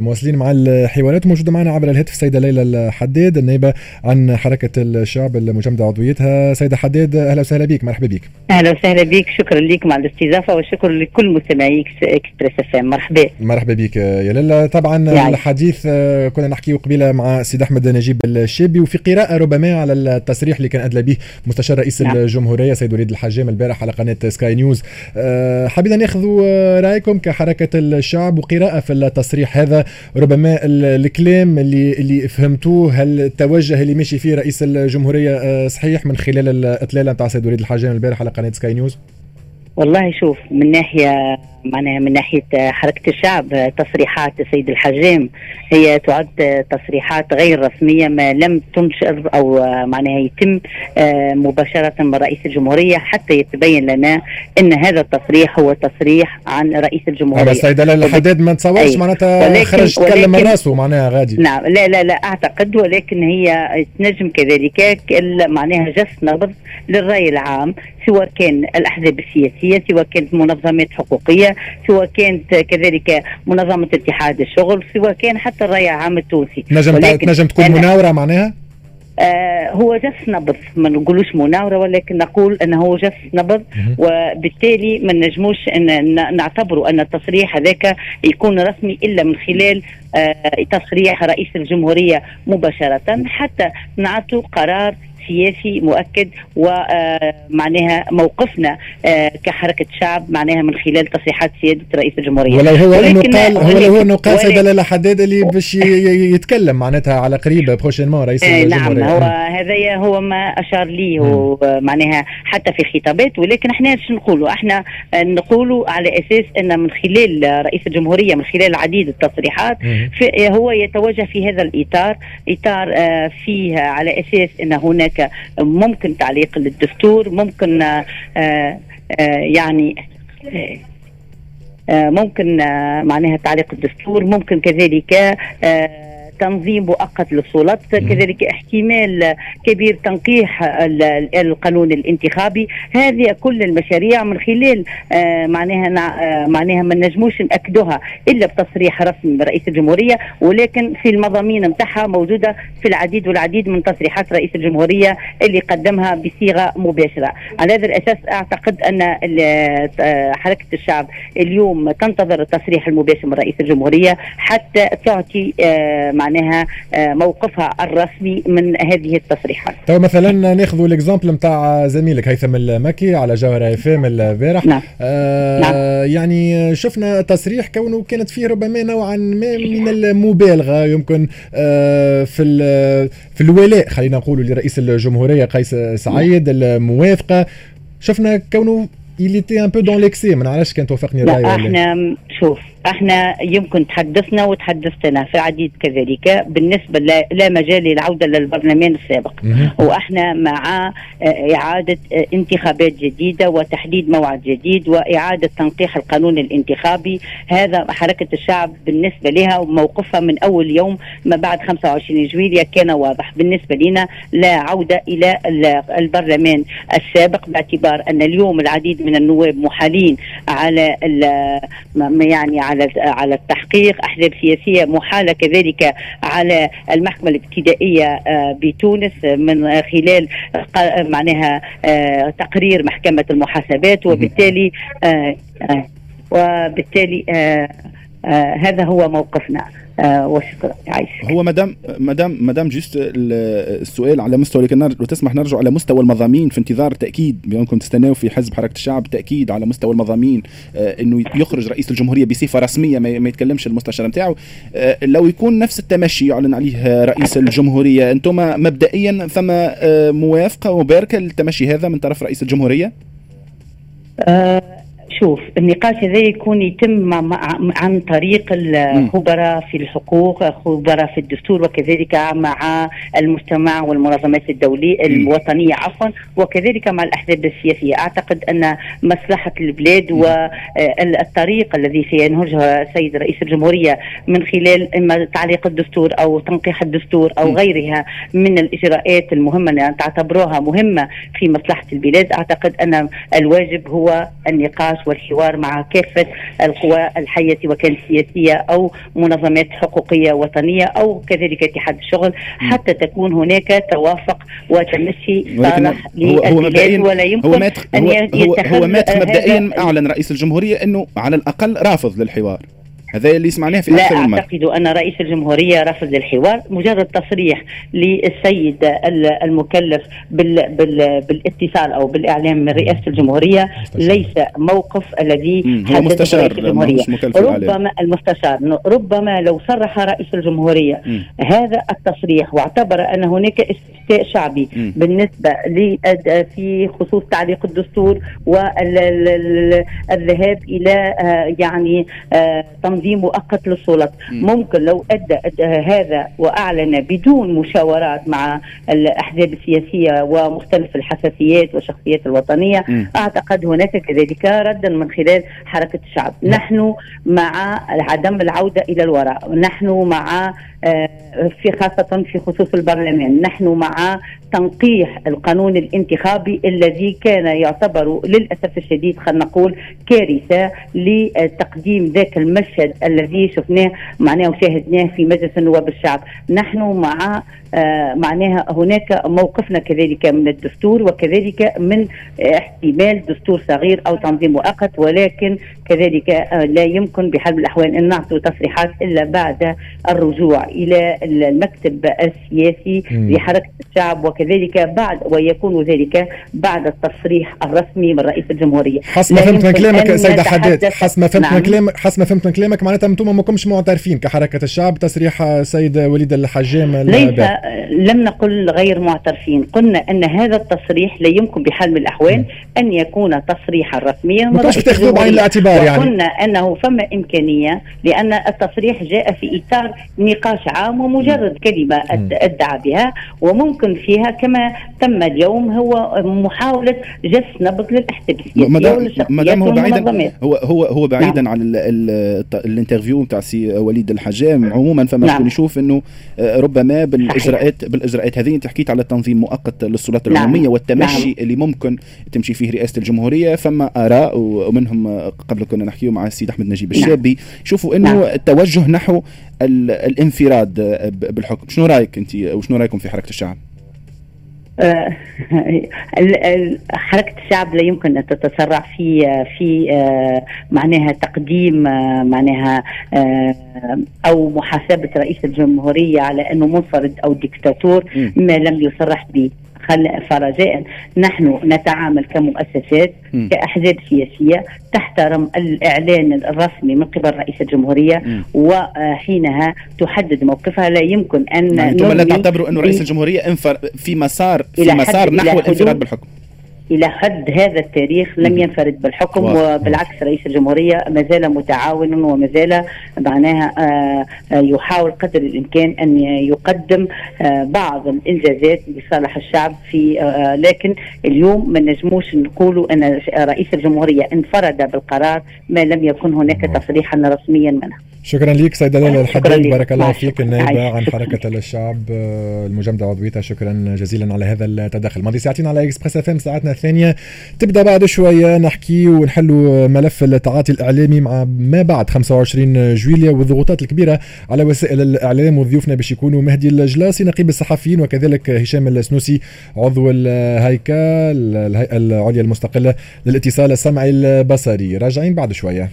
مواصلين مع الحوارات موجودة معنا عبر الهاتف السيده ليلى الحداد النائبة عن حركة الشعب المجمده عضويتها. سيدة حداد أهلا وسهلا بك مرحبا بك. أهلا وسهلا بك شكرا لك على الاستضافة والشكر لكل مستمعي Express FM مرحبا. مرحبا بك يا ليلى. طبعا يعني. الحديث آه، كنا نحكي قبيلة مع سيد أحمد نجيب الشابي وفي قراءة ربما على التصريح اللي كان أدلى به مستشار رئيس نعم. الجمهورية سيد وليد الحجام البارح على قناة سكاي نيوز. آه، حبينا ناخذ رأيكم كحركة الشعب وقراءة في التصريح هذا. ربما الكلام اللي اللي فهمتوه هل التوجه اللي ماشي فيه رئيس الجمهورية آه، صحيح من خلال الاطلاله نتاع سيد وليد الحاجان البارح على قناة سكاي نيوز؟ والله شوف من ناحية معناها من ناحية حركة الشعب تصريحات السيد الحجام هي تعد تصريحات غير رسمية ما لم تنشر أو معناها يتم آه، مباشرة من رئيس الجمهورية حتى يتبين لنا إن هذا التصريح هو تصريح عن رئيس الجمهورية. السيد الحداد ما تصورش معناتها خرج تكلم من راسه معناها غادي. نعم لا لا لا أعتقد ولكن هي تنجم كذلك معناها جس نبض للرأي العام سواء كان الأحزاب السياسية سواء كانت منظمات حقوقية سواء كانت كذلك منظمة اتحاد الشغل سواء كان حتى الراي العام التونسي. نجم تنجم تكون مناورة معناها؟ آه هو جس نبض ما نقولوش مناورة ولكن نقول إنه هو جس نبض وبالتالي ما نجموش ان نعتبروا أن التصريح هذاك يكون رسمي إلا من خلال آه تصريح رئيس الجمهورية مباشرة. حتى نعطوا قرار سياسي مؤكد ومعناها موقفنا آه، كحركة شعب معناها من خلال تصريحات سيادة رئيس الجمهورية. ولا هو انه قال هو هو انه قال سيد لاله حداد اللي باش يتكلم معناتها على قريب بروشينمون رئيس آه، الجمهورية. نعم هو هذايا هو ما أشار لي هو معناها حتى في خطابات ولكن إحنا إيش نقولوا؟ إحنا نقولوا على أساس أن من خلال رئيس الجمهورية من خلال عديد التصريحات هو يتوجه في هذا الإطار إطار آه، فيه على أساس أن هناك هناك ممكن تعليق للدستور ممكن آه، آه، يعني آه، ممكن معناها تعليق الدستور ممكن كذلك تنظيم مؤقت للسلطات كذلك احتمال كبير تنقيح القانون الانتخابي. هذه كل المشاريع من خلال آه، معناها آه، معناها ما نجموش نأكدوها إلا بتصريح رسمي من رئيس الجمهورية. ولكن في المضامين نتاعها موجودة في العديد والعديد من تصريحات رئيس الجمهورية اللي قدمها بصيغة مباشرة. على هذا الأساس أعتقد أن آه، حركة الشعب اليوم تنتظر التصريح المباشر من رئيس الجمهورية حتى تعطي معناها آه، موقفها الرسمي من هذه التصريحات. تو مثلا ناخذ ال exemple نتاع زميلك هيثم المكي على جوهرة FM البارح. نعم. آه نعم. يعني شفنا تصريح كونه كانت فيه ربما نوعا ما من المبالغة يمكن آه في في الولاء خلينا نقول لرئيس الجمهورية قيس سعيد الموافقة. شفنا كونه il était un peu dans l'excès ما نعرفش كان توافقني الرأي لا. إحنا شوف إحنا يمكن تحدثنا وتحدثتنا في العديد كذلك بالنسبة لا مجال للعودة للبرلمان السابق. وإحنا مع آه، إعادة آه، انتخابات جديدة وتحديد موعد جديد وإعادة تنقيح القانون الانتخابي. هذا حركة الشعب بالنسبة لها وموقفها من أول يوم ما بعد 25 جويليا كان واضح. بالنسبة لنا لا عودة إلى البرلمان السابق باعتبار أن اليوم العديد من النواب محالين على يعني على على على التحقيق. أحزاب سياسية محالة كذلك على المحكمة الابتدائية آه، بتونس من خلال معناها آه، تقرير محكمة المحاسبات. وبالتالي آه، وبالتالي هذا هو موقفنا. آه وشكرا. هو مدام مدام مدام جست السؤال على مستوى لكن لو تسمح نرجع على مستوى المضامين في انتظار تأكيد بانكم تستناوا في حزب حركة الشعب تأكيد على مستوى المضامين آه إنه يخرج رئيس الجمهورية بصفة رسمية ما يتكلمش المستشار نتاعو. آه لو يكون نفس التمشي يعلن عليه رئيس الجمهورية أنتم مبدئيا ثم موافقة مباركة للتمشي هذا من طرف رئيس الجمهورية؟ آه شوف النقاش هذا يكون يتم عن طريق الخبراء في الحقوق خبراء في الدستور وكذلك مع المجتمع والمنظمات الدولية الوطنية عفوا وكذلك مع الأحزاب السياسية. أعتقد أن مصلحة البلاد والطريق الذي سينهجها السيد رئيس الجمهورية من خلال إما تعليق الدستور أو تنقيح الدستور أو غيرها من الإجراءات المهمة أن تعتبروها مهمة في مصلحة البلاد أعتقد أن الواجب هو النقاش والحوار مع كافه القوى الحية وكانت سياسية أو منظمات حقوقية وطنية أو كذلك اتحاد الشغل حتى تكون هناك توافق وتمشي صالح للبلاد ولا يمكن هو ماتخ أن هو, هو ماتخ مبدئيا أعلن رئيس الجمهورية إنه على الأقل رافض للحوار. هذا اللي سمعناه في لا أعتقد أن رئيس الجمهورية رفض الحوار مجرد تصريح للسيد المكلف بال بال بالاتصال أو بالإعلام من رئاسة الجمهورية. ليس موقف الذي حدث رئيس الجمهورية. ربما المستشار ربما لو صرح رئيس الجمهورية مم. هذا التصريح واعتبر أن هناك استفتاء شعبي مم. بالنسبة في خصوص تعليق الدستور والذهاب إلى يعني تنظيم مؤقت للسلط ممكن لو أدى هذا وأعلن بدون مشاورات مع الأحزاب السياسية ومختلف الحساسيات والشخصيات الوطنية م. أعتقد هناك كذلك ردا من خلال حركة الشعب. م. نحن مع عدم العودة إلى الوراء. نحن مع آه، في خاصة في خصوص البرلمان. نحن مع تنقيح القانون الانتخابي الذي كان يعتبر للأسف الشديد خلينا نقول كارثة لتقديم ذاك المشهد الذي شفناه معناه وشاهدناه في مجلس النواب الشعب. نحن مع آه معناها هناك موقفنا كذلك من الدستور وكذلك من احتمال دستور صغير أو تنظيم مؤقت ولكن كذلك آه لا يمكن بحال من الأحوال إن نعطوا تصريحات إلا بعد الرجوع إلى المكتب السياسي لحركة الشعب وكذلك بعد ويكون ذلك بعد التصريح الرسمي من رئيس الجمهورية. حسب ما فهمت من كلامك سيدة حداد حسب ما فهمت نعم. من كلامك حسب ما فهمت من كلامك معناتها أنتم ما كنتش معترفين كحركة الشعب تصريح السيد وليد الحجام ليس لم نقل غير معترفين. قلنا أن هذا التصريح لا يمكن بحال من الأحوال أن يكون تصريحا رسميا ما كنتش بتاخذوه بعين الاعتبار يعني. قلنا أنه فما إمكانية لأن التصريح جاء في إطار نقاش عام ومجرد كلمة أدعى بها وممكن فيها كما تم اليوم هو محاولة جس نبض للاحزاب السياسيه مدام هو بعيدا هو هو هو بعيدا نعم. عن ال interview بتاع سي وليد الحجام عموما فما نعم. نشوف إنه آه، ربما بالإجراءات بالإجراءات هذه أنت حكيت على تنظيم مؤقت للسلطات نعم. العمومية والتمشي نعم. اللي ممكن تمشي فيه رئاسة الجمهورية فما آراء ومنهم قبل كنا نحكيه مع السيد أحمد نجيب نعم. الشابي نعم. شوفوا إنه نعم. التوجه نحو الانفراد بالحكم شنو رأيك أنت وشنو رأيكم في حركة الشعب آه، حركة الشعب لا يمكن أن تتسرع في في آه، معناها تقديم آه، معناها أو محاسبة رئيس الجمهورية على أنه منفرد أو ديكتاتور ما لم يصرح به. فرجاء نحن نتعامل كمؤسسات. كأحزاب سياسية تحترم الإعلان الرسمي من قبل رئيس الجمهورية م. وحينها تحدد موقفها لا يمكن أن يعني لا تعتبروا أن رئيس الجمهورية انفر في مسار في مسار نحو الانفراد بالحكم إلى حد هذا التاريخ لم ينفرد بالحكم وبالعكس رئيس الجمهورية ما زال متعاونا وما زال معناها آه، آه، يحاول قدر الإمكان أن يقدم آه، بعض الإنجازات لصالح الشعب في لكن اليوم ما نجموش نقولوا أن رئيس الجمهورية انفرد بالقرار ما لم يكن هناك تصريحا رسميا منه. شكرا لك سيدة ليلى الحداد بارك الله فيك النائبه عن حركة الشعب المجمده عضويتها. شكرا جزيلا على هذا التدخل. ماضي ساعتين على Express FM ساعتنا الثانية. تبدأ بعد شوية نحكي ونحلوا ملف التعاطي الإعلامي مع ما بعد 25 جويليا والضغوطات الكبيرة على وسائل الإعلام وضيوفنا باش يكونوا مهدي الجلاسي نقيب الصحفيين وكذلك هشام السنوسي عضو الهيكا الهيئة العليا المستقلة للاتصال السمعي البصري. راجعين بعد شوية.